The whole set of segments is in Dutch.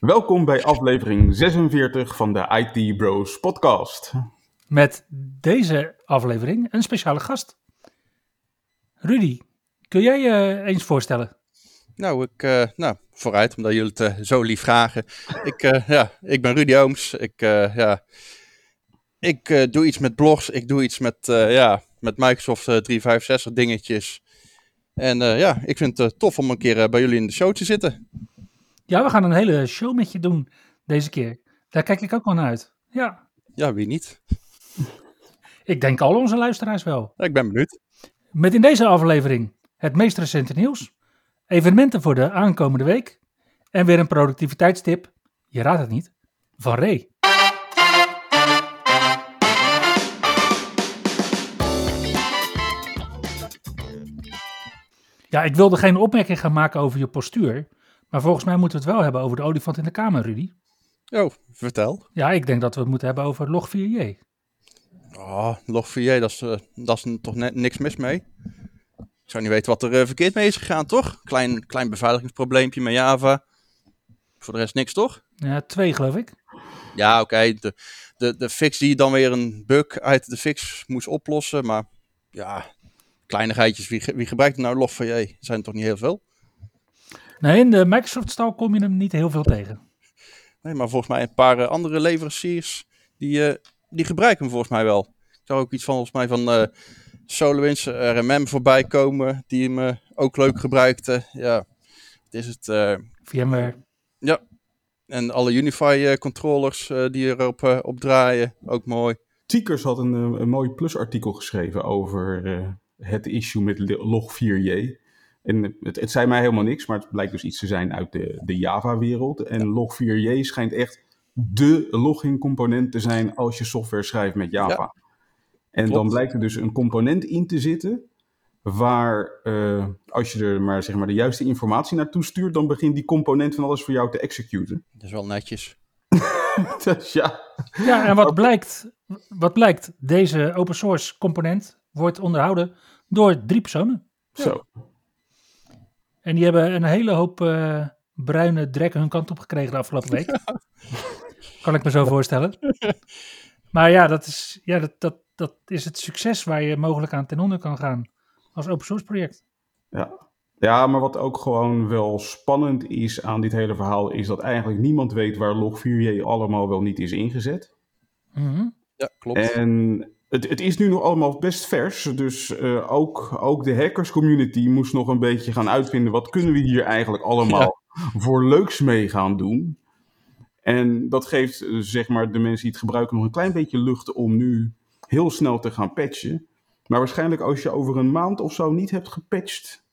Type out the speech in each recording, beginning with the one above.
Welkom bij aflevering 46 van de IT Bros podcast. Met deze aflevering een speciale gast. Rudy, kun jij je eens voorstellen? Nou, ik, uh, nou, vooruit, omdat jullie het uh, zo lief vragen. Ik, uh, ja, ik ben Rudy Ooms. Ik, ja, ik doe iets met blogs. Ik doe iets met, ja, met Microsoft 365 dingetjes. En ja, ik vind het tof om een keer bij jullie in de show te zitten. Ja, we gaan een hele show met je doen deze keer. Daar kijk ik ook wel naar uit. Ja. Ja, wie niet? Ik denk al onze luisteraars wel. Ik ben benieuwd. Met in deze aflevering het meest recente nieuws, evenementen voor de aankomende week en weer een productiviteitstip, je raadt het niet, van Ray. Ja, ik wilde geen opmerking gaan maken over je postuur, maar volgens mij moeten we het wel hebben over de olifant in de kamer, Rudy. Oh, vertel. Ja, ik denk dat we het moeten hebben over Log4j. Oh, Log4j, dat is, uh, dat is toch net niks mis mee. Ik zou niet weten wat er uh, verkeerd mee is gegaan, toch? Klein, klein beveiligingsprobleempje met Java. Voor de rest niks, toch? Ja, twee geloof ik. Ja, oké. De, de, de fix die dan weer een bug uit de fix moest oplossen. Maar ja, kleinigheidjes. Wie, wie gebruikt nou Log4j? Er zijn er toch niet heel veel? Nee, in de Microsoft-stal kom je hem niet heel veel tegen. Nee, maar volgens mij een paar uh, andere leveranciers, die, uh, die gebruiken hem volgens mij wel. Ik zag ook iets van, volgens mij van uh, SolarWinds, RMM voorbij komen, die hem ook leuk gebruikten. Ja, het is het... VMware. Ja, en alle Unify controllers die erop op draaien, ook mooi. Tiekers had een, een mooi plusartikel geschreven over het issue met Log4j. En het, het zei mij helemaal niks, maar het blijkt dus iets te zijn uit de, de Java-wereld. En Log4j schijnt echt de login-component te zijn als je software schrijft met Java. Ja. En Klopt. dan blijkt er dus een component in te zitten waar uh, als je er maar, zeg maar de juiste informatie naartoe stuurt, dan begint die component van alles voor jou te executen. Dat is wel netjes. dus ja. Ja, en wat blijkt, wat blijkt, deze open source component wordt onderhouden door drie personen. Zo. En die hebben een hele hoop uh, bruine drekken hun kant op gekregen de afgelopen week. kan ik me zo voorstellen. Maar ja, dat is, ja dat, dat, dat is het succes waar je mogelijk aan ten onder kan gaan als open source project. Ja. ja, maar wat ook gewoon wel spannend is aan dit hele verhaal, is dat eigenlijk niemand weet waar Log4j allemaal wel niet is ingezet. Mm -hmm. Ja, klopt. En het, het, is nu nog allemaal best vers, dus uh, ook, ook de hackers community moest nog een beetje gaan uitvinden wat kunnen we hier eigenlijk allemaal ja. voor leuks mee gaan doen. En dat geeft uh, zeg maar de mensen die het gebruiken nog een klein beetje lucht om nu heel snel te gaan patchen. Maar waarschijnlijk als je over een maand of zo niet hebt gepatcht,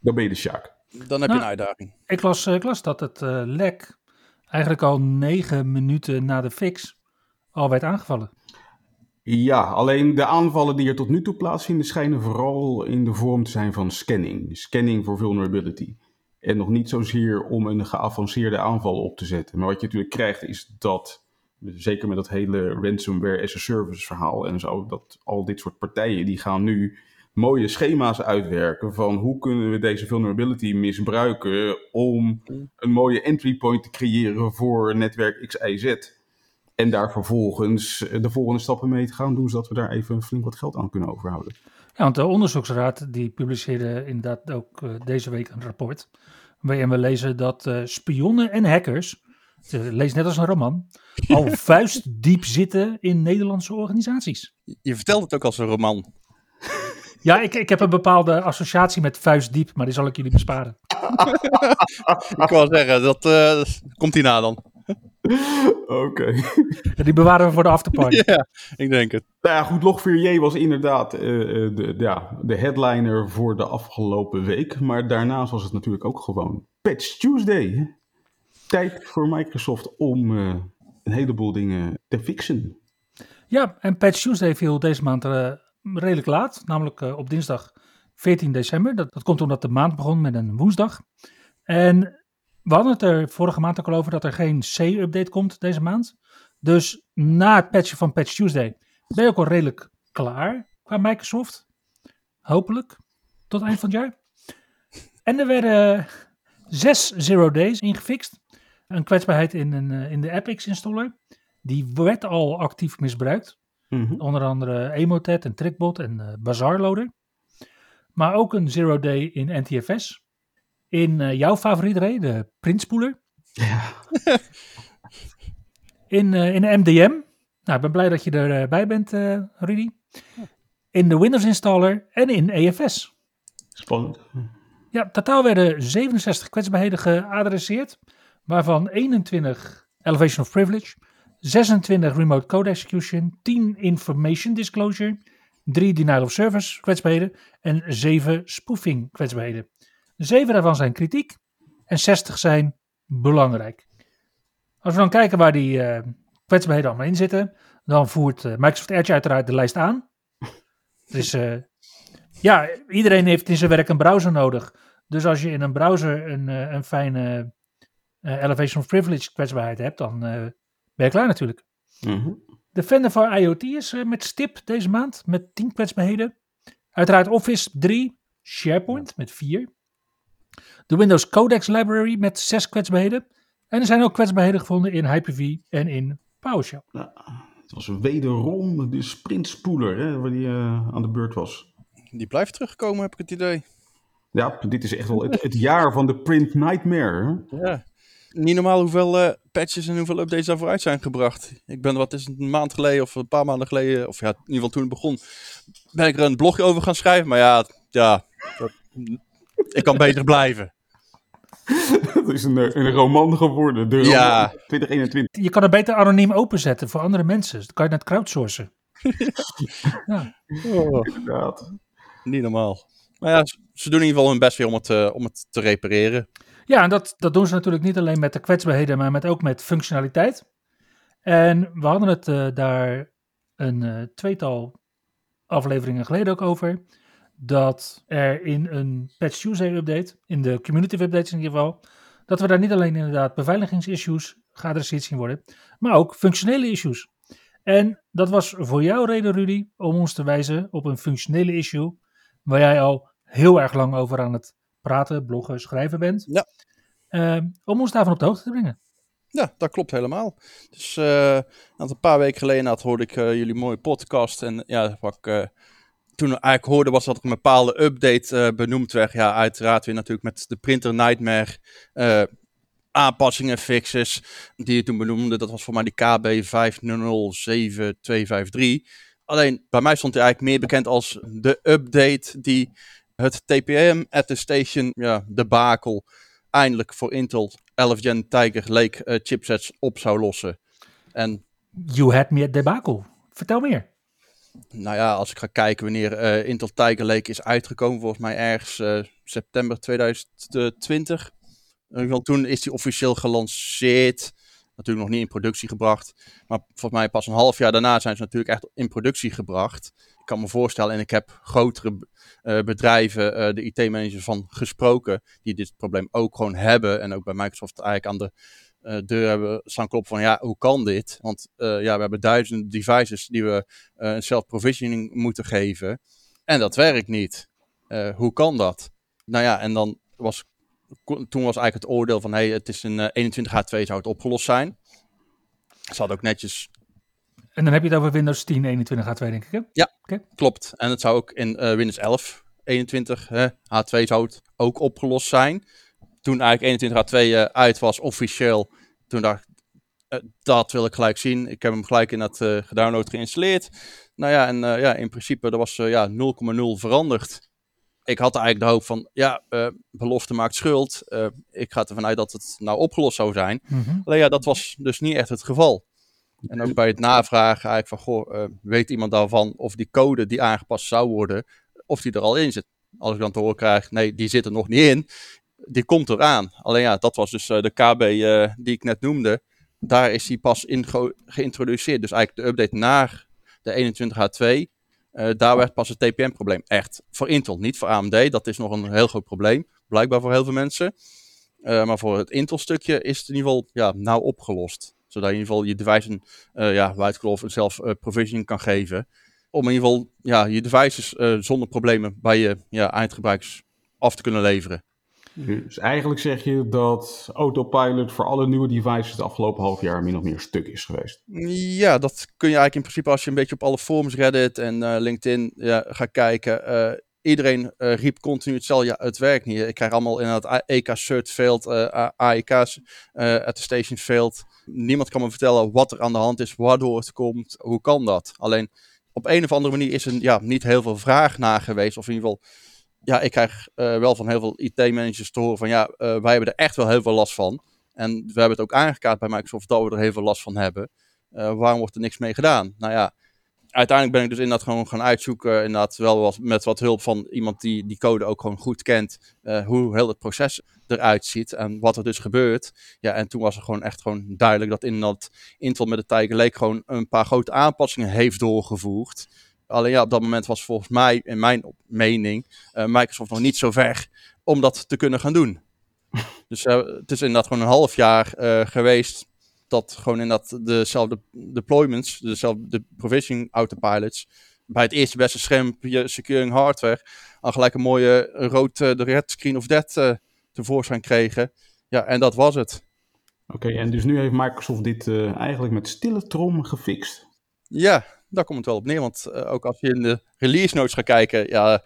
dan ben je de Sjaak. Dan heb nou, je een uitdaging. Ik las, ik las dat het uh, lek eigenlijk al negen minuten na de fix al werd aangevallen. Ja, alleen de aanvallen die er tot nu toe plaatsvinden schijnen vooral in de vorm te zijn van scanning. Scanning voor vulnerability. En nog niet zozeer om een geavanceerde aanval op te zetten. Maar wat je natuurlijk krijgt is dat, zeker met dat hele ransomware as a service verhaal en zo, dat al dit soort partijen die gaan nu mooie schema's uitwerken van hoe kunnen we deze vulnerability misbruiken om een mooie entry point te creëren voor netwerk XIZ. En daar vervolgens de volgende stappen mee te gaan doen, zodat we daar even flink wat geld aan kunnen overhouden. Ja, want de onderzoeksraad die publiceerde inderdaad ook uh, deze week een rapport. Waarin we lezen dat uh, spionnen en hackers, lees net als een roman, al vuistdiep zitten in Nederlandse organisaties. Je vertelt het ook als een roman. Ja, ik, ik heb een bepaalde associatie met vuistdiep, maar die zal ik jullie besparen. ik wou zeggen, dat uh, komt hierna dan. Oké. Okay. Die bewaren we voor de afterparty. Ja, ik denk het. Nou ja, goed, Log4j was inderdaad uh, de, ja, de headliner voor de afgelopen week. Maar daarnaast was het natuurlijk ook gewoon Patch Tuesday. Tijd voor Microsoft om uh, een heleboel dingen te fixen. Ja, en Patch Tuesday viel deze maand uh, redelijk laat, namelijk uh, op dinsdag 14 december. Dat, dat komt omdat de maand begon met een woensdag. En we hadden het er vorige maand ook al over dat er geen C-update komt deze maand. Dus na het patchen van Patch Tuesday ben je ook al redelijk klaar qua Microsoft. Hopelijk. Tot eind van het jaar. En er werden zes zero days ingefixt. Een kwetsbaarheid in, een, in de Epix installer. Die werd al actief misbruikt. Mm -hmm. Onder andere Emotet en Trickbot en uh, Bazaar Loader. Maar ook een zero day in NTFS. In uh, jouw favoriet Ray, de printspoeler. Ja. in, uh, in de MDM. Nou, ik ben blij dat je erbij bent, Rudy. In de Windows installer en in EFS. Spannend. Ja, totaal werden 67 kwetsbaarheden geadresseerd, waarvan 21 Elevation of Privilege, 26 Remote Code Execution, 10 Information Disclosure, 3 Denial of Service kwetsbaarheden en 7 Spoofing kwetsbaarheden. 7 daarvan zijn kritiek en 60 zijn belangrijk. Als we dan kijken waar die uh, kwetsbaarheden allemaal in zitten, dan voert uh, Microsoft Edge uiteraard de lijst aan. Dus uh, ja, iedereen heeft in zijn werk een browser nodig. Dus als je in een browser een, een fijne Elevation of Privilege kwetsbaarheid hebt, dan ben je klaar natuurlijk. Mm -hmm. Defender for IoT is met stip deze maand met 10 kwetsbaarheden. Uiteraard Office 3, SharePoint met 4. De Windows Codex Library met 6 kwetsbaarheden. En er zijn ook kwetsbaarheden gevonden in Hyper-V en in PowerShell. Ja, het was wederom de sprintspoeler hè, waar die uh, aan de beurt was. Die blijft terugkomen, heb ik het idee. Ja, dit is echt wel het, het jaar van de print nightmare. Hè? Ja niet normaal hoeveel uh, patches en hoeveel updates daarvoor uit zijn gebracht. Ik ben, wat is het, een maand geleden of een paar maanden geleden, of ja, in ieder geval toen het begon, ben ik er een blogje over gaan schrijven. Maar ja, ja dat, ik kan beter blijven. Het is een, een roman geworden, de ja. roman 2021. Je kan het beter anoniem openzetten voor andere mensen. Dan kan je net crowdsourcen. ja. Oh, Inderdaad. Niet normaal. Maar ja, ze doen in ieder geval hun best weer om het, uh, om het te repareren. Ja, en dat, dat doen ze natuurlijk niet alleen met de kwetsbaarheden, maar met, ook met functionaliteit. En we hadden het uh, daar een uh, tweetal afleveringen geleden ook over. Dat er in een Patch Tuesday update, in de community updates in ieder geval, dat we daar niet alleen inderdaad beveiligingsissues geadresseerd zien worden, maar ook functionele issues. En dat was voor jou reden, Rudy, om ons te wijzen op een functionele issue waar jij al heel erg lang over aan het praten, bloggen, schrijven bent. Ja. Uh, om ons daarvan op de hoogte te brengen. Ja, dat klopt helemaal. Dus uh, een paar weken geleden had, hoorde ik uh, jullie mooie podcast. En ja, ik uh, toen eigenlijk hoorde was dat er een bepaalde update benoemd werd. Ja, uiteraard weer natuurlijk met de printer nightmare aanpassingen, fixes. Die je toen benoemde, dat was voor mij die KB 507253. Alleen, bij mij stond hij eigenlijk meer bekend als de update die het TPM attestation, ja, debakel, eindelijk voor Intel 11 Gen Tiger Lake uh, chipsets op zou lossen. En, you had me at debakel. Vertel meer. Nou ja, als ik ga kijken wanneer uh, Intel Tiger Lake is uitgekomen, volgens mij ergens uh, september 2020. In ieder geval toen is die officieel gelanceerd. Natuurlijk nog niet in productie gebracht. Maar volgens mij pas een half jaar daarna zijn ze natuurlijk echt in productie gebracht. Ik kan me voorstellen, en ik heb grotere uh, bedrijven, de IT-managers van gesproken, die dit probleem ook gewoon hebben. En ook bij Microsoft eigenlijk aan de deur hebben staan kloppen van, ja, hoe kan dit? Want ja, we hebben duizenden devices die we een self-provisioning moeten geven. En dat werkt niet. hoe kan dat? Nou ja, en dan was toen was eigenlijk het oordeel van, hey, het is een uh, 21H2 zou het opgelost zijn. Ze had ook netjes... En dan heb je het over Windows 10 21H2, denk ik, hè? Ja, okay. klopt. En het zou ook in uh, Windows 11 21 hè, H2 zou het ook opgelost zijn. Toen eigenlijk 21H2 uh, uit was, officieel, toen dacht ik, uh, dat wil ik gelijk zien. Ik heb hem gelijk in dat uh, gedownload geïnstalleerd. Nou ja, en ja, in principe, er was ja, 0,0 veranderd ik had eigenlijk de hoop van, ja, belofte maakt schuld. Ik ga ervan uit dat het nou opgelost zou zijn. Mm -hmm. Alleen ja, dat was dus niet echt het geval. En ook bij het navragen eigenlijk van, goh, uh, weet iemand daarvan of die code die aangepast zou worden, of die er al in zit. Als ik dan te horen krijg, nee, die zit er nog niet in. Die komt eraan. Alleen ja, dat was dus de KB die ik net noemde. Daar is die pas in ge geïntroduceerd. Dus eigenlijk de update naar de 21H2. Uh, daar werd pas het TPM-probleem echt voor Intel, niet voor AMD. Dat is nog een heel groot probleem, blijkbaar voor heel veel mensen. Maar voor het Intel-stukje is het in ieder geval ja, nou opgelost. Zodat je in ieder geval je devices uh, ja, white en zelf provisioning kan geven. Om in ieder geval ja, je devices zonder problemen bij je ja, eindgebruikers af te kunnen leveren. Dus eigenlijk zeg je dat Autopilot voor alle nieuwe devices het afgelopen half jaar min of meer stuk is geweest. Ja, dat kun je eigenlijk in principe als je een beetje op alle forums, Reddit en uh, LinkedIn ja, gaat kijken. Uh, iedereen uh, riep continu hetzelfde, ja, het werkt niet. Ik krijg allemaal in het EK-cert failed, AEK's attestation failed. Niemand kan me vertellen wat er aan de hand is, waardoor het komt, hoe kan dat? Alleen op een of andere manier is er ja, niet heel veel vraag naar geweest, of in ieder geval ja, ik krijg uh, wel van heel veel IT-managers te horen van ja, uh, wij hebben er echt wel heel veel last van. En we hebben het ook aangekaart bij Microsoft dat we er heel veel last van hebben. Uh, waarom wordt er niks mee gedaan? Nou ja, uiteindelijk ben ik dus inderdaad gewoon gaan uitzoeken. Inderdaad wel met wat hulp van iemand die die code ook gewoon goed kent. hoe heel het proces eruit ziet en wat er dus gebeurt. Ja, en toen was er gewoon echt gewoon duidelijk dat in dat Intel met de Tiger Lake gewoon een paar grote aanpassingen heeft doorgevoerd. Alleen ja, op dat moment was volgens mij, in mijn mening, uh, Microsoft nog niet zo ver om dat te kunnen gaan doen. dus uh, het is inderdaad gewoon een half jaar uh, geweest dat gewoon inderdaad dezelfde deployments, dezelfde de provisioning autopilots, bij het eerste beste schermpje securing hardware, al gelijk een mooie rood, de red screen of death tevoorschijn kregen. Ja, en dat was het. Oké, okay, en dus nu heeft Microsoft dit eigenlijk met stille trom gefixt. Ja, daar komt het wel op neer. Want uh, ook als je in de release notes gaat kijken, ja,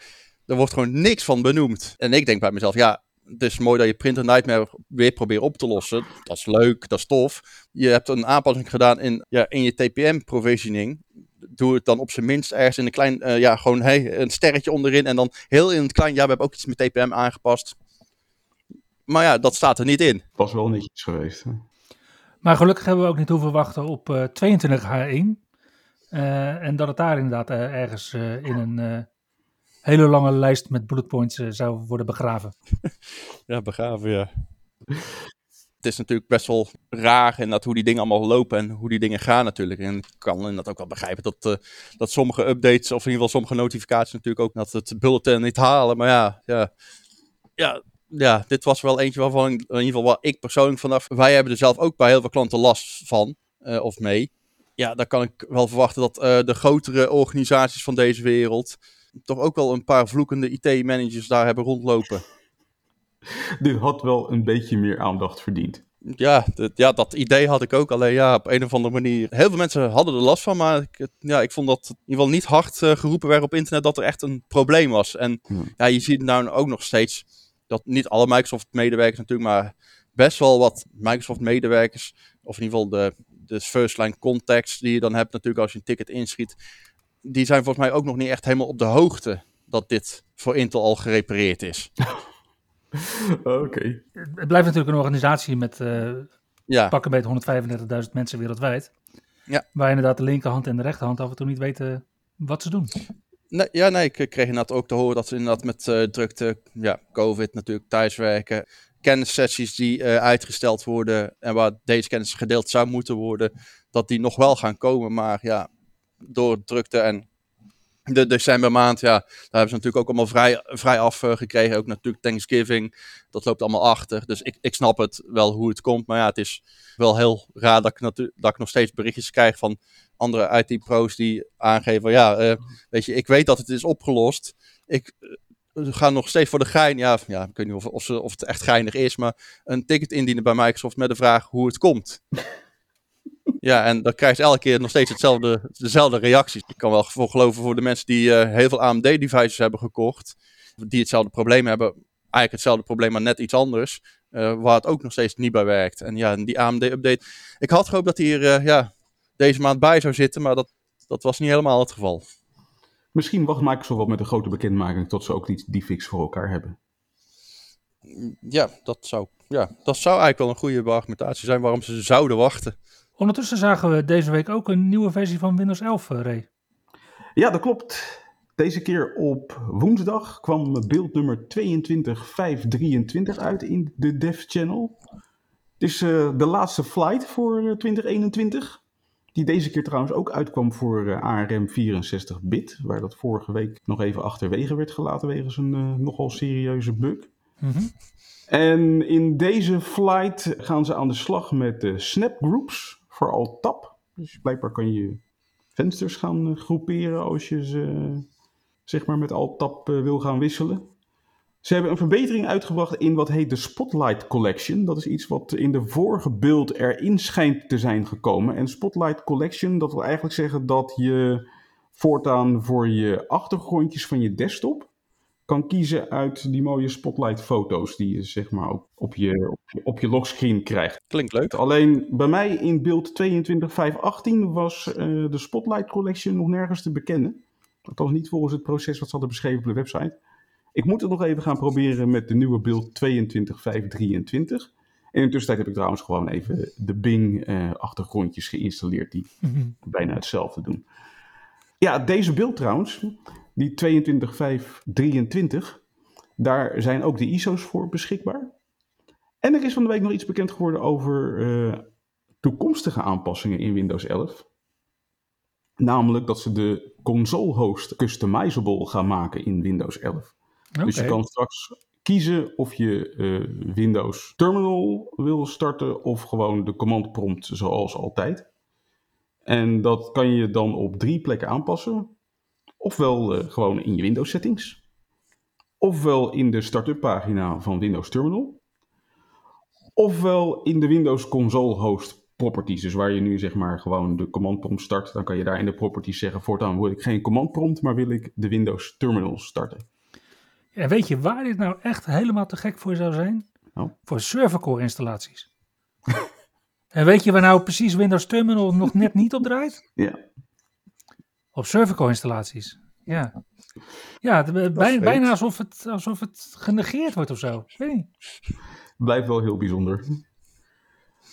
er wordt gewoon niks van benoemd. En ik denk bij mezelf, ja, het is mooi dat je Printer Nightmare weer probeert op te lossen. Dat is leuk, dat is tof. Je hebt een aanpassing gedaan in, ja, in je TPM-provisioning. Doe het dan op zijn minst ergens in een klein, uh, ja, gewoon hey, een sterretje onderin. En dan heel in het klein, ja, we hebben ook iets met TPM aangepast. Maar ja, dat staat er niet in. Was wel netjes geweest. Hè? Maar gelukkig hebben we ook niet hoeven wachten op uh, 22H1. Uh, en dat het daar inderdaad uh, ergens uh, in een hele lange lijst met bullet points zou worden begraven. ja, begraven, ja. Het is natuurlijk best wel raar en dat hoe die dingen allemaal lopen en hoe die dingen gaan natuurlijk. En ik kan dat ook wel begrijpen dat, dat sommige updates of in ieder geval sommige notificaties natuurlijk ook dat het bulletin niet halen. Maar ja, ja, ja, ja, dit was wel eentje waarvan in ieder geval waar ik persoonlijk vanaf. Wij hebben er zelf ook bij heel veel klanten last van of mee ja, dan kan ik wel verwachten dat uh, de grotere organisaties van deze wereld toch ook wel een paar vloekende IT-managers daar hebben rondlopen. Dit had wel een beetje meer aandacht verdiend. Ja, dat, ja, dat idee had ik ook. Alleen ja, op een of andere manier. Heel veel mensen hadden er last van, maar ik, ja, ik vond dat in ieder geval niet hard uh, geroepen werd op internet dat er echt een probleem was. En ja, je ziet nou ook nog steeds dat niet alle Microsoft-medewerkers natuurlijk, maar best wel wat Microsoft-medewerkers, of in ieder geval de, de first line context die je dan hebt natuurlijk als je een ticket inschiet. Die zijn volgens mij ook nog niet echt helemaal op de hoogte dat dit voor Intel al gerepareerd is. Oké. Het blijft natuurlijk een organisatie met uh, ja. pakken bij 135.000 mensen wereldwijd. Ja. Waar inderdaad de linkerhand en de rechterhand af en toe niet weten wat ze doen. Nee, ja, nee, ik kreeg inderdaad ook te horen dat ze inderdaad met uh, drukte, ja, COVID natuurlijk, thuiswerken, kennissessies die uh, uitgesteld worden en waar deze kennis gedeeld zou moeten worden, dat die nog wel gaan komen. Maar ja, door drukte en de decembermaand, ja, daar hebben ze natuurlijk ook allemaal vrij, vrij af uh, gekregen. Ook natuurlijk Thanksgiving, dat loopt allemaal achter. Dus ik, ik snap het wel hoe het komt. Maar ja, het is wel heel raar dat ik, dat ik nog steeds berichtjes krijg van andere IT-pro's die aangeven, ja, uh, weet je, ik weet dat het is opgelost. Ik, we gaan nog steeds voor de gein. Ja, ja ik weet niet of, of, ze, of het echt geinig is, maar een ticket indienen bij Microsoft met de vraag hoe het komt. ja, en dan krijg je elke keer nog steeds hetzelfde, dezelfde reacties. Ik kan wel voor geloven voor de mensen die uh, heel veel AMD-devices hebben gekocht, die hetzelfde probleem hebben, eigenlijk hetzelfde probleem, maar net iets anders, uh, waar het ook nog steeds niet bij werkt. En ja, die AMD-update. Ik had gehoopt dat die er uh, ja, deze maand bij zou zitten, maar dat, dat was niet helemaal het geval. Misschien wacht Microsoft wel met een grote bekendmaking tot ze ook die, die fix voor elkaar hebben. Ja dat, zou, ja, dat zou eigenlijk wel een goede argumentatie zijn waarom ze zouden wachten. Ondertussen zagen we deze week ook een nieuwe versie van Windows 11, uh, Ray. Ja, dat klopt. Deze keer op woensdag kwam beeld nummer 22523 uit in de Dev Channel. Het is uh, de laatste flight voor 2021. Die deze keer trouwens ook uitkwam voor uh, ARM 64-bit, waar dat vorige week nog even achterwege werd gelaten wegens een uh, nogal serieuze bug. Mhm. En in deze flight gaan ze aan de slag met de snapgroups voor Alt-Tab. Dus blijkbaar kan je vensters gaan groeperen als je ze zeg maar met Alt-Tab wil gaan wisselen. Ze hebben een verbetering uitgebracht in wat heet de Spotlight Collection. Dat is iets wat in de vorige beeld erin schijnt te zijn gekomen. En Spotlight Collection, dat wil eigenlijk zeggen dat je voortaan voor je achtergrondjes van je desktop kan kiezen uit die mooie Spotlight foto's die je zeg maar op, op, je, op, je, op je logscreen krijgt. Klinkt leuk. Alleen bij mij in beeld 22.518 was uh, de Spotlight Collection nog nergens te bekennen. Althans niet volgens het proces wat ze hadden beschreven op de website. Ik moet het nog even gaan proberen met de nieuwe beeld 22523. En in de tussentijd heb ik trouwens gewoon even de Bing uh, achtergrondjes geïnstalleerd die Mhm. bijna hetzelfde doen. Ja, deze beeld trouwens, die 22523, daar zijn ook de ISO's voor beschikbaar. En er is van de week nog iets bekend geworden over uh, toekomstige aanpassingen in Windows 11. Namelijk dat ze de console host customizable gaan maken in Windows 11. Dus je kan straks kiezen of je uh, Windows Terminal wil starten of gewoon de command prompt zoals altijd. En dat kan je dan op drie plekken aanpassen. Ofwel uh, gewoon in je Windows settings. Ofwel in de start-up pagina van Windows Terminal. Ofwel in de Windows Console Host properties. Dus waar je nu zeg maar gewoon de command prompt start. Dan kan je daar in de properties zeggen voortaan wil ik geen command prompt. Maar wil ik de Windows Terminal starten. En weet je waar dit nou echt helemaal te gek voor zou zijn? Oh. Voor servercore installaties. en weet je waar nou precies Windows Terminal nog net niet op draait? Ja. Op servercore installaties. Ja. Ja, bij, bijna alsof het, alsof het genegeerd wordt of zo. Weet niet. Blijft wel heel bijzonder.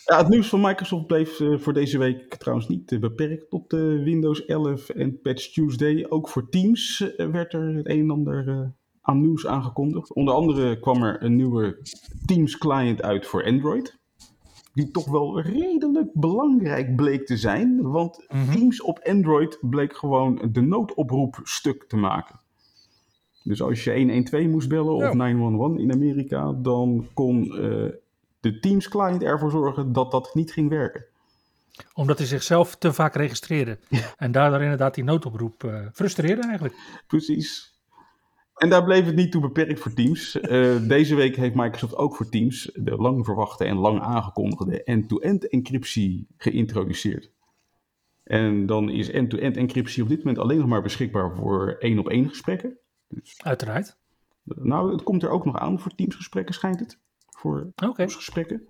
Ja, het nieuws van Microsoft bleef uh, voor deze week trouwens niet uh, beperkt tot uh, Windows 11 en Patch Tuesday. Ook voor Teams werd er het een en ander aan nieuws aangekondigd. Onder andere kwam er een nieuwe Teams client uit voor Android. Die toch wel redelijk belangrijk bleek te zijn. Want Mhm. Teams op Android bleek gewoon de noodoproep stuk te maken. Dus als je 112 moest bellen of Ja. 911 in Amerika, dan kon eh, de Teams client ervoor zorgen dat dat niet ging werken. Omdat hij zichzelf te vaak registreerde. En daardoor inderdaad die noodoproep eh, frustreerde eigenlijk. Precies. En daar bleef het niet toe beperkt voor Teams. Eh, deze week heeft Microsoft ook voor Teams de lang verwachte en lang aangekondigde end-to-end encryptie geïntroduceerd. En dan is end-to-end encryptie op dit moment alleen nog maar beschikbaar voor één op één gesprekken. Uiteraard. Nou, het komt er ook nog aan voor Teams-gesprekken, schijnt het. Voor Oké. gesprekken.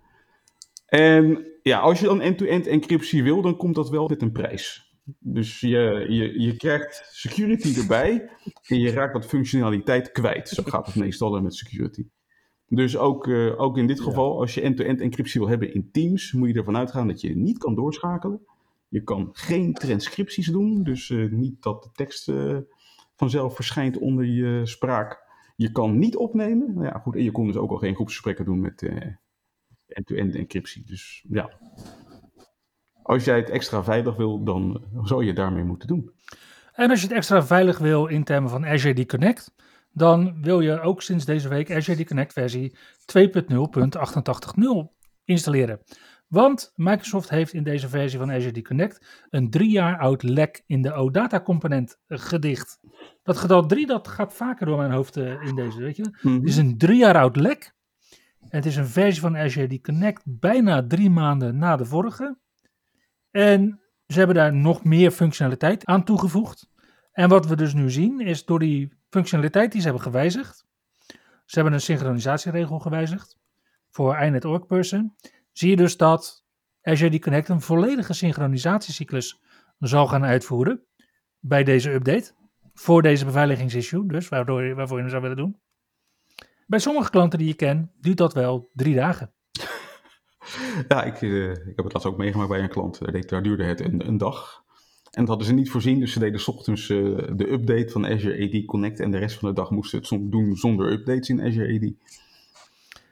En ja, als je dan end-to-end encryptie wil, dan komt dat wel met een prijs. Dus je, je, je krijgt security erbij en je raakt wat functionaliteit kwijt. Zo gaat het meestal met security. Dus ook, uh, ook in dit geval, als je end-to-end encryptie wil hebben in Teams, moet je ervan uitgaan dat je niet kan doorschakelen. Je kan geen transcripties doen, dus uh, niet dat de tekst uh, vanzelf verschijnt onder je spraak. Je kan niet opnemen. Nou ja, goed, en je kon dus ook al geen groepsgesprekken doen met end-to-end encryptie. Dus ja, als jij het extra veilig wil, dan zou je daarmee moeten doen. En als je het extra veilig wil in termen van Azure Connect, dan wil je ook sinds deze week Azure Connect versie 2.0.88.0 installeren. Want Microsoft heeft in deze versie van Azure Connect een drie jaar oud lek in de OData component gedicht. Dat getal 3 dat gaat vaker door mijn hoofd uh, in deze, weet je. Mm -hmm. Het is een drie jaar oud lek. Het is een versie van Azure Connect bijna drie maanden na de vorige. En ze hebben daar nog meer functionaliteit aan toegevoegd. En wat we dus nu zien is door die functionaliteit die ze hebben gewijzigd. Ze hebben een synchronisatieregel gewijzigd voor iNet Person. Zie je dus dat Azure Connect een volledige synchronisatiecyclus zal gaan uitvoeren bij deze update. Voor deze beveiligingsissue, dus waardoor, waarvoor je het zou willen doen. Bij sommige klanten die je kent, duurt dat wel drie dagen. Ja, ik, uh, ik heb het laatst ook meegemaakt bij een klant. Daar duurde het een, een dag. En dat hadden ze niet voorzien, dus ze deden 's ochtends uh, de update van Azure AD Connect. En de rest van de dag moesten het doen zonder updates in Azure AD.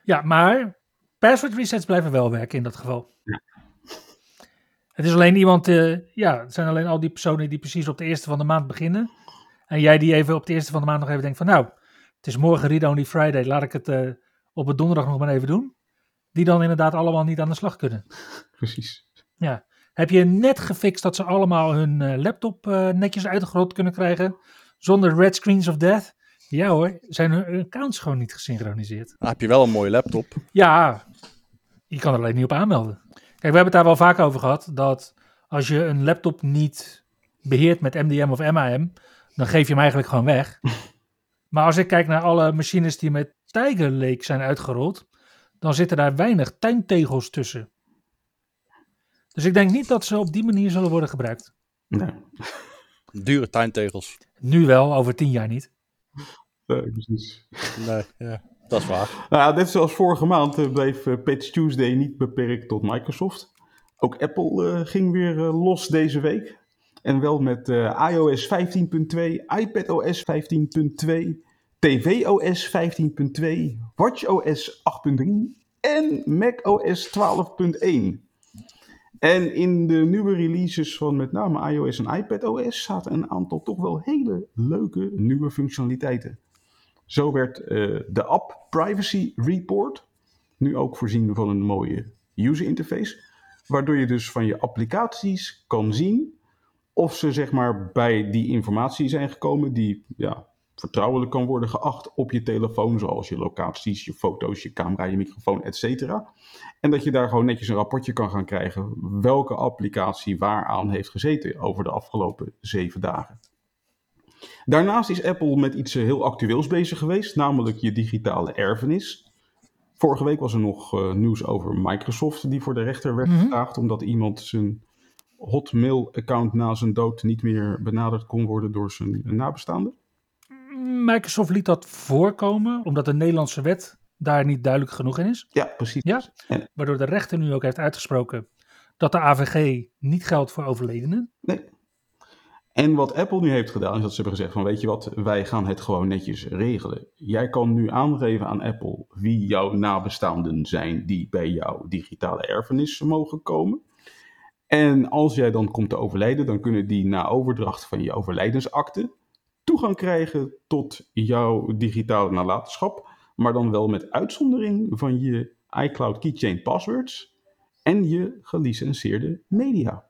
Ja, maar password resets blijven wel werken in dat geval. Ja. Het is alleen iemand, eh, ja, het zijn alleen al die personen die precies op de eerste van de maand beginnen. En jij die even op de eerste van de maand nog even denkt van nou, het is morgen Read Only Friday, laat ik het eh, op het donderdag nog maar even doen. Die dan inderdaad allemaal niet aan de slag kunnen. Precies. Ja. Heb je net gefixt dat ze allemaal hun eh, laptop eh, netjes uitgerold kunnen krijgen? Zonder red screens of death? Ja hoor, zijn hun accounts gewoon niet gesynchroniseerd. Dan heb je wel een mooie laptop. Ja, je kan er alleen niet op aanmelden. Kijk, we hebben het daar wel vaak over gehad. Dat als je een laptop niet beheert met MDM of MAM, dan geef je hem eigenlijk gewoon weg. Maar als ik kijk naar alle machines die met Tiger Lake zijn uitgerold, dan zitten daar weinig tuintegels tussen. Dus ik denk niet dat ze op die manier zullen worden gebruikt. Nee, Dure tuintegels. Nu wel, over tien jaar niet. nee, precies. Nee, ja, dat is waar. Nou ja, net zoals vorige maand eh, bleef eh, Patch Tuesday niet beperkt tot Microsoft. Ook Apple eh, ging weer eh, los deze week. En wel met eh, iOS 15.2, iPadOS 15.2, tvOS 15.2, watchOS 8.3 en macOS 12.1. En in de nieuwe releases van met name iOS en iPadOS zaten een aantal toch wel hele leuke nieuwe functionaliteiten. Zo werd eh, de App Privacy Report nu ook voorzien van een mooie user interface, waardoor je dus van je applicaties kan zien of ze zeg maar bij die informatie zijn gekomen die ja, vertrouwelijk kan worden geacht op je telefoon, zoals je locaties, je foto's, je camera, je microfoon, etc. En dat je daar gewoon netjes een rapportje kan gaan krijgen welke applicatie waaraan heeft gezeten over de afgelopen zeven dagen. Daarnaast is Apple met iets heel actueels bezig geweest, namelijk je digitale erfenis. Vorige week was er nog eh, nieuws over Microsoft die voor de rechter werd Mhm. gevraagd omdat iemand zijn Hotmail-account na zijn dood niet meer benaderd kon worden door zijn nabestaanden. Microsoft liet dat voorkomen, omdat de Nederlandse wet daar niet duidelijk genoeg in is. Ja, precies. Ja. Waardoor de rechter nu ook heeft uitgesproken dat de AVG niet geldt voor overledenen. nee. En wat Apple nu heeft gedaan, is dat ze hebben gezegd van weet je wat, wij gaan het gewoon netjes regelen. Jij kan nu aangeven aan Apple wie jouw nabestaanden zijn die bij jouw digitale erfenis mogen komen. En als jij dan komt te overlijden, dan kunnen die na overdracht van je overlijdensakte toegang krijgen tot jouw digitale nalatenschap, maar dan wel met uitzondering van je iCloud Keychain passwords en je gelicenseerde media.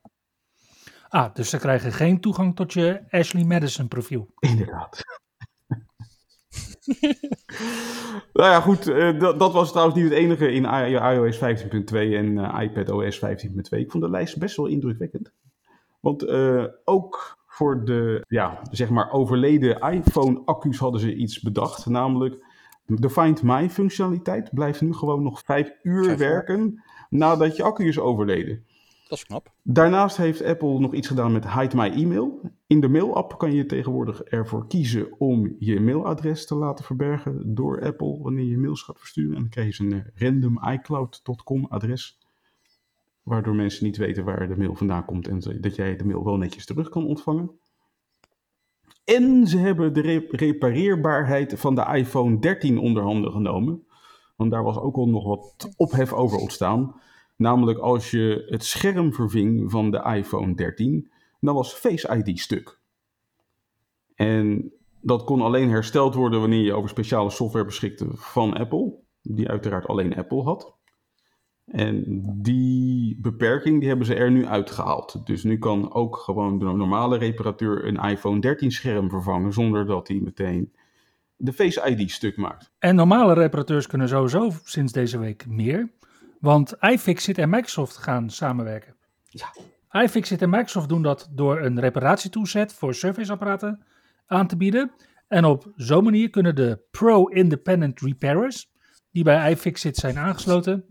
Ah, dus ze krijgen geen toegang tot je Ashley Madison profiel. Inderdaad. nou ja, goed. eh, dat, dat was trouwens niet het enige in iOS 15.2 en eh, iPadOS 15.2. Ik vond de lijst best wel indrukwekkend. Want eh, ook voor de, ja, zeg maar overleden iPhone-accu's hadden ze iets bedacht. Namelijk, de Find My functionaliteit blijft nu gewoon nog vijf uur Vijf werken nadat je accu is overleden. Dat is knap. Daarnaast heeft Apple nog iets gedaan met Hide My Email. In de mail-app kan je tegenwoordig ervoor kiezen om je mailadres te laten verbergen door Apple wanneer je mails gaat versturen. En dan krijg je een eh, random iCloud.com adres. Waardoor mensen niet weten waar de mail vandaan komt en dat jij de mail wel netjes terug kan ontvangen. En ze hebben de re- repareerbaarheid van de iPhone 13 onder handen genomen. Want daar was ook al nog wat ophef over ontstaan. Namelijk als je het scherm verving van de iPhone 13, dan was Face ID stuk. En dat kon alleen hersteld worden wanneer je over speciale software beschikte van Apple, die uiteraard alleen Apple had. En die beperking die hebben ze er nu uitgehaald. Dus nu kan ook gewoon de normale reparateur een iPhone 13 scherm vervangen zonder dat hij meteen de Face ID stuk maakt. En normale reparateurs kunnen sowieso sinds deze week meer. Want iFixit en Microsoft gaan samenwerken. Ja. iFixit en Microsoft doen dat door een reparatietoolset voor Surface-apparaten aan te bieden. En op zo'n manier kunnen de Pro-Independent Repairers, die bij iFixit zijn aangesloten,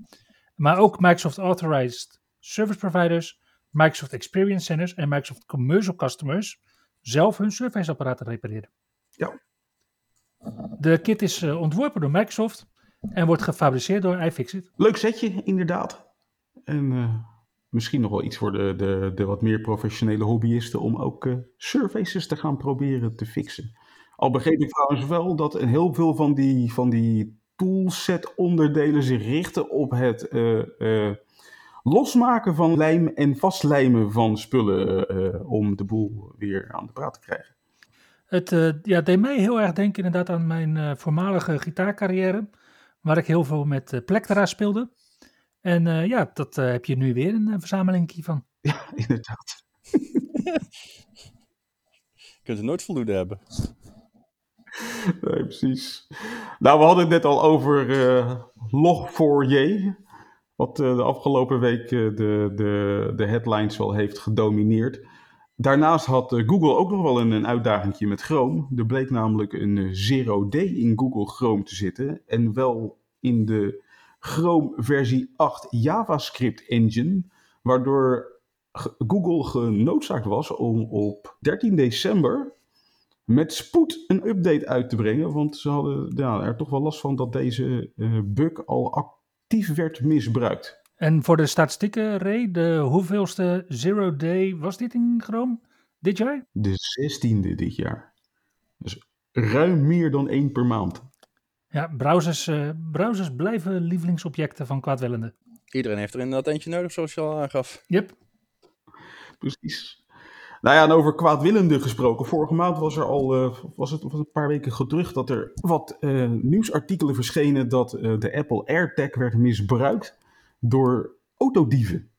maar ook Microsoft Authorized Service Providers, Microsoft Experience Centers en Microsoft Commercial Customers zelf hun Surface-apparaten repareren. Ja. De kit is eh, ontworpen door Microsoft en wordt gefabriceerd door iFixit. Leuk setje, inderdaad. En eh, misschien nog wel iets voor de, de, de wat meer professionele hobbyisten om ook eh, surfaces te gaan proberen te fixen. Al begreep ik trouwens wel dat een heel veel van die, van die toolset onderdelen zich richten op het eh, eh, losmaken van lijm en vastlijmen van spullen eh, om de boel weer aan de praat te krijgen. Het uh, ja, deed mij heel erg denken inderdaad aan mijn uh, voormalige gitaarcarrière, waar ik heel veel met uh, Plektera speelde. En ja, dat heb je nu weer een verzameling van. Ja, inderdaad. je kunt er nooit voldoende hebben. Nee, precies. Nou, we hadden het net al over Log4j, wat de afgelopen week de, de, de headlines wel heeft gedomineerd. Daarnaast had eh, Google ook nog wel een, een uitdaging met Chrome. Er bleek namelijk een eh, zero day in Google Chrome te zitten. En wel in de Chrome versie 8 JavaScript engine. Waardoor Google genoodzaakt was om op 13 december met spoed een update uit te brengen. Want ze hadden ja, er toch wel last van dat deze uh, bug al actief werd misbruikt. En voor de statistieken, Ray, de hoeveelste Zero Day was dit in Chrome dit jaar? De zestiende dit jaar. Dus ruim meer dan één per maand. Ja, browsers, uh, browsers blijven lievelingsobjecten van kwaadwillenden. Iedereen heeft er inderdaad eentje nodig, zoals je al aangaf. Yep. Precies. Nou ja, en over kwaadwillenden gesproken. Vorige maand was er al, uh, was het was een paar weken gerucht dat er wat uh, nieuwsartikelen verschenen dat de Apple AirTag werd misbruikt door autodieven.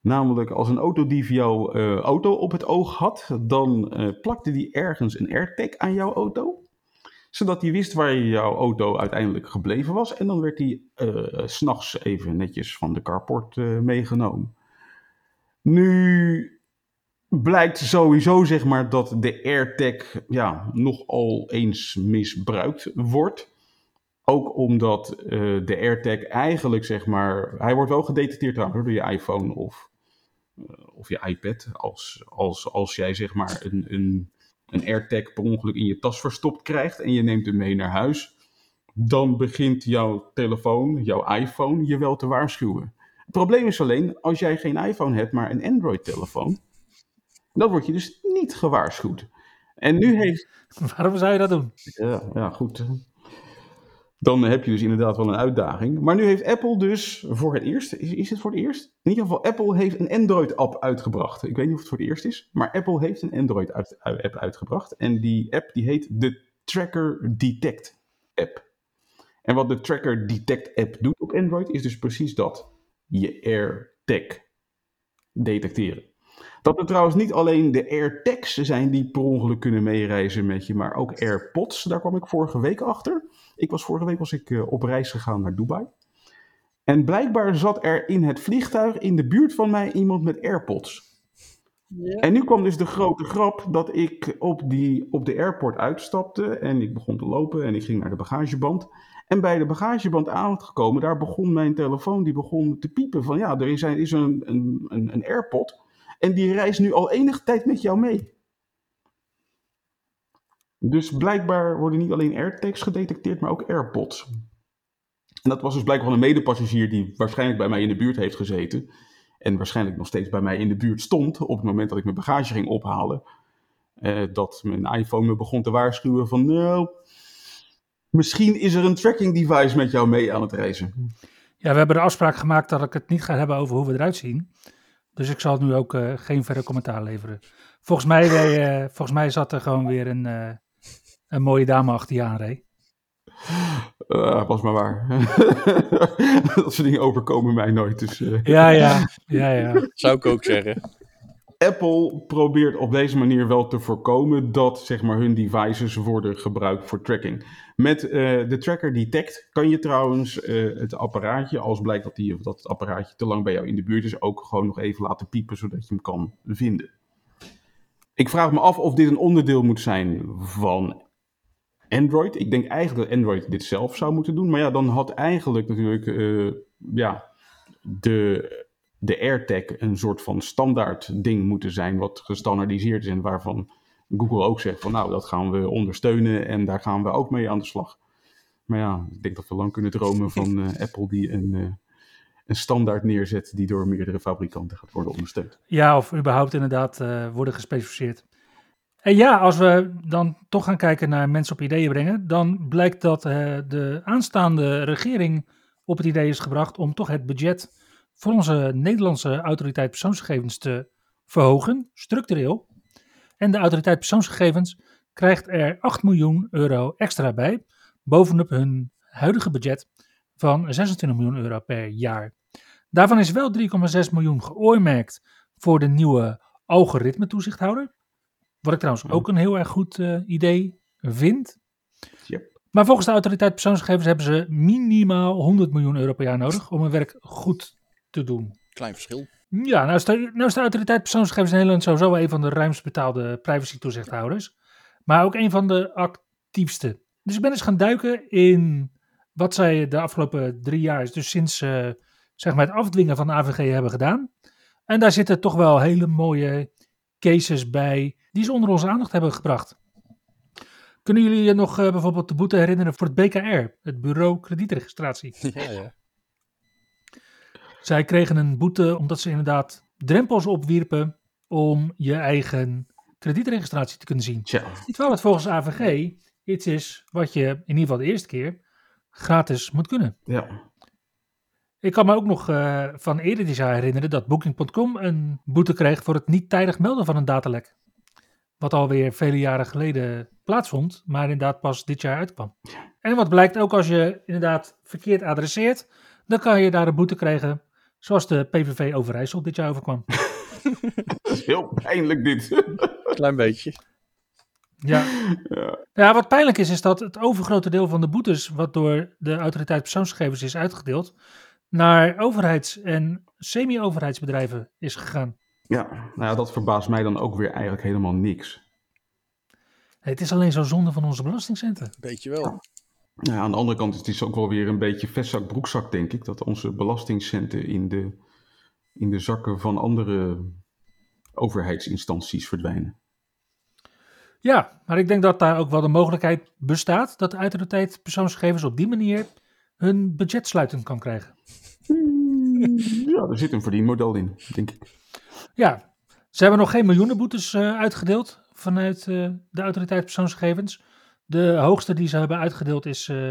Namelijk, als een autodief jouw auto op het oog had, dan plakte die ergens een AirTag aan jouw auto. Zodat hij wist waar jouw auto uiteindelijk gebleven was. En dan werd die s'nachts even netjes van de carport meegenomen. Nu blijkt sowieso zeg maar dat de AirTag ja, nogal eens misbruikt wordt. Ook omdat uh, de AirTag eigenlijk, zeg maar, hij wordt wel gedetecteerd door je iPhone of, uh, of je iPad. Als, als, als jij, zeg maar, een, een, een AirTag per ongeluk in je tas verstopt krijgt en je neemt hem mee naar huis, dan begint jouw telefoon, jouw iPhone, je wel te waarschuwen. Het probleem is alleen, als jij geen iPhone hebt, maar een Android-telefoon, dan word je dus niet gewaarschuwd. En nu heeft... Waarom zou je dat doen? Ja, ja goed dan heb je dus inderdaad wel een uitdaging. Maar nu heeft Apple dus voor het eerst, is, is het voor het eerst? In ieder geval, Apple heeft een Android-app uitgebracht. Ik weet niet of het voor het eerst is, maar Apple heeft een Android-app uitgebracht. En die app die heet de Tracker Detect app. En wat de Tracker Detect app doet op Android is dus precies dat. Je AirTag detecteren. Dat er trouwens niet alleen de AirTags zijn die per ongeluk kunnen meereizen met je, maar ook AirPods. Daar kwam ik vorige week achter. Ik was vorige week was ik, uh, op reis gegaan naar Dubai. En blijkbaar zat er in het vliegtuig in de buurt van mij iemand met AirPods. Ja. En nu kwam dus de grote grap dat ik op, die, op de airport uitstapte en ik begon te lopen en ik ging naar de bagageband. En bij de bagageband aangekomen, daar begon mijn telefoon die begon te piepen van ja, er is, een, is een, een, een AirPod en die reist nu al enige tijd met jou mee. Dus blijkbaar worden niet alleen AirTags gedetecteerd, maar ook AirPods. En dat was dus blijkbaar een medepassagier die waarschijnlijk bij mij in de buurt heeft gezeten. En waarschijnlijk nog steeds bij mij in de buurt stond op het moment dat ik mijn bagage ging ophalen. Uh, dat mijn iPhone me begon te waarschuwen van nou, misschien is er een tracking device met jou mee aan het reizen. Ja, we hebben de afspraak gemaakt dat ik het niet ga hebben over hoe we eruit zien. Dus ik zal nu ook uh, geen verder commentaar leveren. Volgens mij, uh, volgens mij zat er gewoon weer een, uh, een mooie dame achter je aan, Ray. Uh, pas maar waar. dat soort dingen overkomen mij nooit. Dus, ja, ja, ja, ja. Zou ik ook zeggen. Apple probeert op deze manier wel te voorkomen dat zeg maar, hun devices worden gebruikt voor tracking. Met uh, de Tracker Detect kan je trouwens uh, het apparaatje, als blijkt dat, die, dat het apparaatje te lang bij jou in de buurt is, ook gewoon nog even laten piepen zodat je hem kan vinden. Ik vraag me af of dit een onderdeel moet zijn van Android. Ik denk eigenlijk dat Android dit zelf zou moeten doen. Maar ja, dan had eigenlijk natuurlijk uh, ja, de de AirTag een soort van standaard ding moeten zijn wat gestandardiseerd is en waarvan Google ook zegt van nou dat gaan we ondersteunen en daar gaan we ook mee aan de slag. Maar ja, ik denk dat we lang kunnen dromen van uh, Apple die een, uh, een standaard neerzet die door meerdere fabrikanten gaat worden ondersteund. Ja, of überhaupt inderdaad uh, worden gespecificeerd. En ja, als we dan toch gaan kijken naar mensen op ideeën brengen, dan blijkt dat de aanstaande regering op het idee is gebracht om toch het budget voor onze Nederlandse autoriteit persoonsgegevens te verhogen, structureel. En de autoriteit persoonsgegevens krijgt er 8 miljoen euro extra bij, bovenop hun huidige budget van 26 miljoen euro per jaar. Daarvan is wel 3,6 miljoen geoormerkt voor de nieuwe algoritme-toezichthouder. Wat ik trouwens ook een heel erg goed uh, idee vind. Yep. Maar volgens de autoriteit persoonsgegevens hebben ze minimaal 100 miljoen euro per jaar nodig om hun werk goed te doen. Klein verschil. Ja, nou is, de, nou is de autoriteit persoonsgegevens in Nederland sowieso een van de ruimst betaalde privacy-toezichthouders. Maar ook een van de actiefste. Dus ik ben eens gaan duiken in wat zij de afgelopen drie jaar, dus sinds uh, zeg maar het afdwingen van de AVG hebben gedaan. En daar zitten toch wel hele mooie cases bij die ze onder onze aandacht hebben gebracht. Kunnen jullie je nog uh, bijvoorbeeld de boete herinneren voor het BKR, het Bureau Kredietregistratie? Ja, ja. Zij kregen een boete omdat ze inderdaad drempels opwierpen om je eigen kredietregistratie te kunnen zien. Tja. Terwijl het volgens AVG iets is wat je in ieder geval de eerste keer gratis moet kunnen. Ja. Ik kan me ook nog uh, van eerder dit jaar herinneren dat Booking.com een boete kreeg voor het niet tijdig melden van een datalek. Wat alweer vele jaren geleden plaatsvond, maar inderdaad pas dit jaar uitkwam. En wat blijkt ook als je inderdaad verkeerd adresseert, dan kan je daar een boete krijgen, zoals de PVV Overijssel dit jaar overkwam. Dat is heel pijnlijk dit. Klein beetje. Ja. Ja. ja, wat pijnlijk is, is dat het overgrote deel van de boetes, wat door de autoriteit persoonsgegevens is uitgedeeld, naar overheids- en semi-overheidsbedrijven is gegaan. Ja, nou ja, dat verbaast mij dan ook weer eigenlijk helemaal niks. Het is alleen zo zonde van onze belastingcenten. Beetje wel. Nou aan de andere kant is het ook wel weer een beetje vestzak broekzak, denk ik. Dat onze belastingcenten in de, in de zakken van andere overheidsinstanties verdwijnen. Ja, maar ik denk dat daar ook wel de mogelijkheid bestaat dat de autoriteit persoonsgegevens op die manier hun budget sluitend kan krijgen. Ja, er zit een verdienmodel in, denk ik. Ja, ze hebben nog geen miljoenenboetes uh, uitgedeeld vanuit uh, de autoriteit persoonsgegevens. De hoogste die ze hebben uitgedeeld is uh,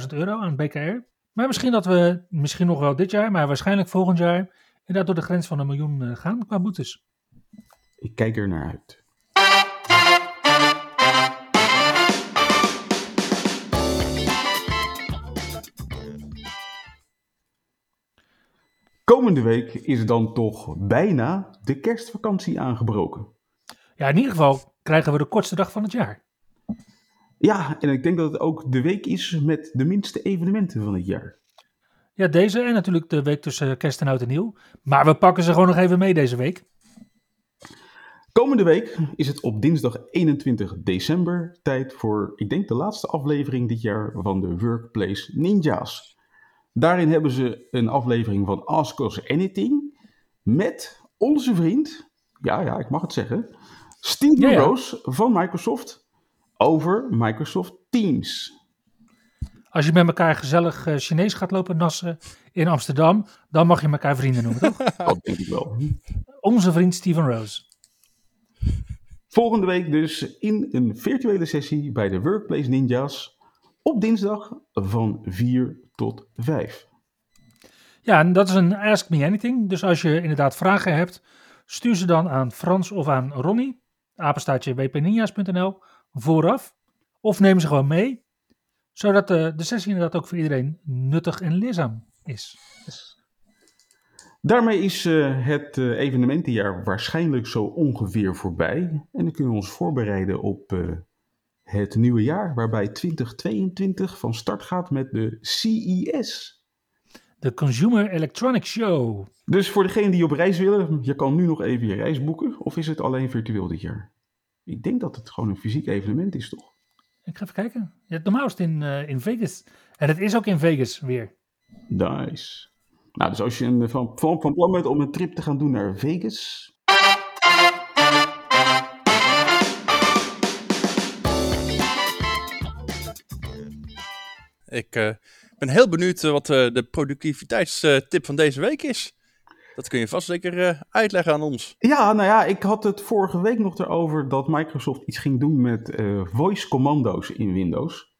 830.000 euro aan BKR. Maar misschien dat we, misschien nog wel dit jaar, maar waarschijnlijk volgend jaar, inderdaad door de grens van een miljoen uh, gaan qua boetes. Ik kijk er naar uit. Komende week is dan toch bijna de kerstvakantie aangebroken. Ja, in ieder geval krijgen we de kortste dag van het jaar. Ja, en ik denk dat het ook de week is met de minste evenementen van het jaar. Ja, deze en natuurlijk de week tussen kerst en oud en nieuw. Maar we pakken ze gewoon nog even mee deze week. Komende week is het op dinsdag 21 december tijd voor, ik denk, de laatste aflevering dit jaar van de Workplace Ninjas. Daarin hebben ze een aflevering van Ask Us Anything met onze vriend, ja, ja, ik mag het zeggen, Steve. Rose van Microsoft over Microsoft Teams. Als je met elkaar gezellig eh, Chinees gaat lopen nassen in Amsterdam, dan mag je elkaar vrienden noemen, toch? Dat denk ik wel. Onze vriend Steven Rose. Volgende week dus in een virtuele sessie bij de Workplace Ninjas op dinsdag van 4 tot 5. Ja, en dat is een Ask Me Anything. Dus als je inderdaad vragen hebt, stuur ze dan aan Frans of aan Ronnie, apenstaartje wpninja's.nl, vooraf. Of neem ze gewoon mee, zodat de, de sessie inderdaad ook voor iedereen nuttig en leerzaam is. Daarmee is eh, het eh, evenementenjaar waarschijnlijk zo ongeveer voorbij. En dan kunnen we ons voorbereiden op eh, het nieuwe jaar, waarbij 2022 van start gaat met de CES. De Consumer Electronics Show. Dus voor degenen die op reis willen, je kan nu nog even je reis boeken. Of is het alleen virtueel dit jaar? Ik denk dat het gewoon een fysiek evenement is, toch? Ik ga even kijken. Ja, normaal is het in, eh, in Vegas. En het is ook in Vegas weer. Nice. Nou, dus als je een, van, van, van plan bent om een trip te gaan doen naar Vegas. Ik eh, ben heel benieuwd eh, wat eh, de productiviteitstip van deze week is. Dat kun je vast zeker eh, uitleggen aan ons. Ja, nou ja, ik had het vorige week nog erover dat Microsoft iets ging doen met eh, voice commando's in Windows.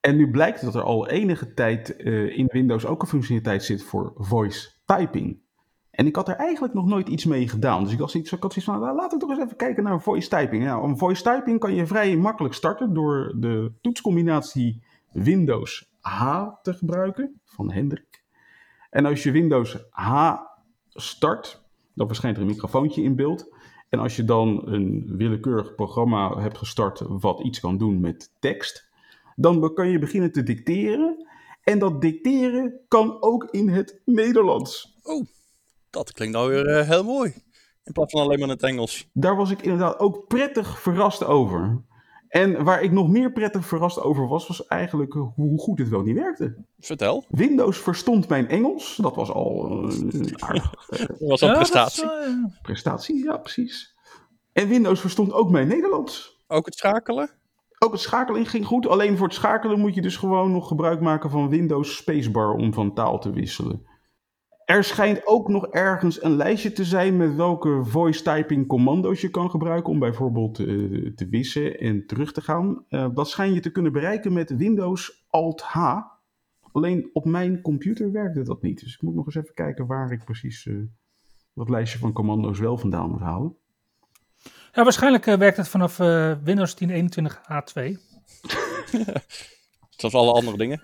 En nu blijkt dat er al enige tijd eh, in Windows ook een functionaliteit zit voor voice typing. En ik had er eigenlijk nog nooit iets mee gedaan. Dus ik, was iets, ik had zoiets van, nou, laten we toch eens even kijken naar voice typing. Nou, een voice typing kan je vrij makkelijk starten door de toetscombinatie Windows H te gebruiken van Hendrik. En als je Windows H start, dan verschijnt er een microfoontje in beeld. En als je dan een willekeurig programma hebt gestart wat iets kan doen met tekst, dan kan je beginnen te dicteren. En dat dicteren kan ook in het Nederlands. Oh, dat klinkt nou weer eh, heel mooi. In plaats van alleen maar in het Engels. Daar was ik inderdaad ook prettig verrast over. En waar ik nog meer prettig verrast over was, was eigenlijk hoe goed het wel niet werkte. Vertel. Windows verstond mijn Engels. Dat was al een aardig eh, Dat was een Ja, dat prestatie. eh, prestatie, ja precies. En Windows verstond ook mijn Nederlands. Ook het schakelen? Ook het schakelen ging goed. Alleen voor het schakelen moet je dus gewoon nog gebruik maken van Windows Spacebar om van taal te wisselen. Er schijnt ook nog ergens een lijstje te zijn met welke voice typing commando's je kan gebruiken om bijvoorbeeld eh, te wissen en terug te gaan. Eh, dat schijn je te kunnen bereiken met Windows Alt-H. Alleen op mijn computer werkte dat niet. Dus ik moet nog eens even kijken waar ik precies eh, dat lijstje van commando's wel vandaan moet halen. ja, waarschijnlijk eh, werkt het vanaf eh, Windows 10.21 H2. Zoals alle andere dingen.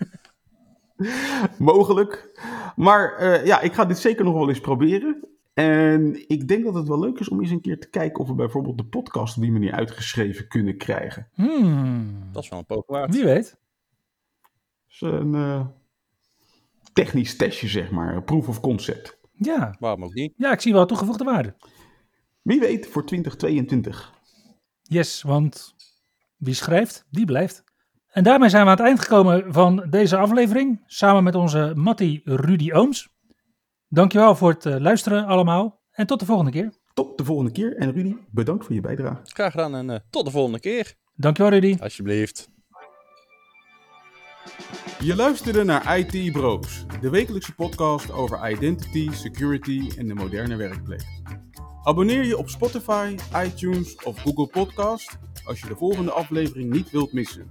Mogelijk. Maar eh, ja, ik ga dit zeker nog wel eens proberen. En ik denk dat het wel leuk is om eens een keer te kijken of we bijvoorbeeld de podcast op die manier uitgeschreven kunnen krijgen. Hmm, Dat is wel een poging waard. wie weet. Dus een eh, technisch testje, zeg maar. Een proof of concept. Ja. Waarom ook niet? ja, ik zie wel toegevoegde waarde. Wie weet voor 2022. Yes, want wie schrijft, die blijft. En daarmee zijn we aan het eind gekomen van deze aflevering. Samen met onze Mattie Rudy Ooms. Dankjewel voor het eh, luisteren allemaal. En tot de volgende keer. Tot de volgende keer. En Rudy, bedankt voor je bijdrage. Graag gedaan en eh, tot de volgende keer. Dankjewel Rudy. Alsjeblieft. Je luisterde naar IT Bros, de wekelijkse podcast over identity, security en de moderne werkplek. Abonneer je op Spotify, iTunes of Google Podcast als je de volgende aflevering niet wilt missen.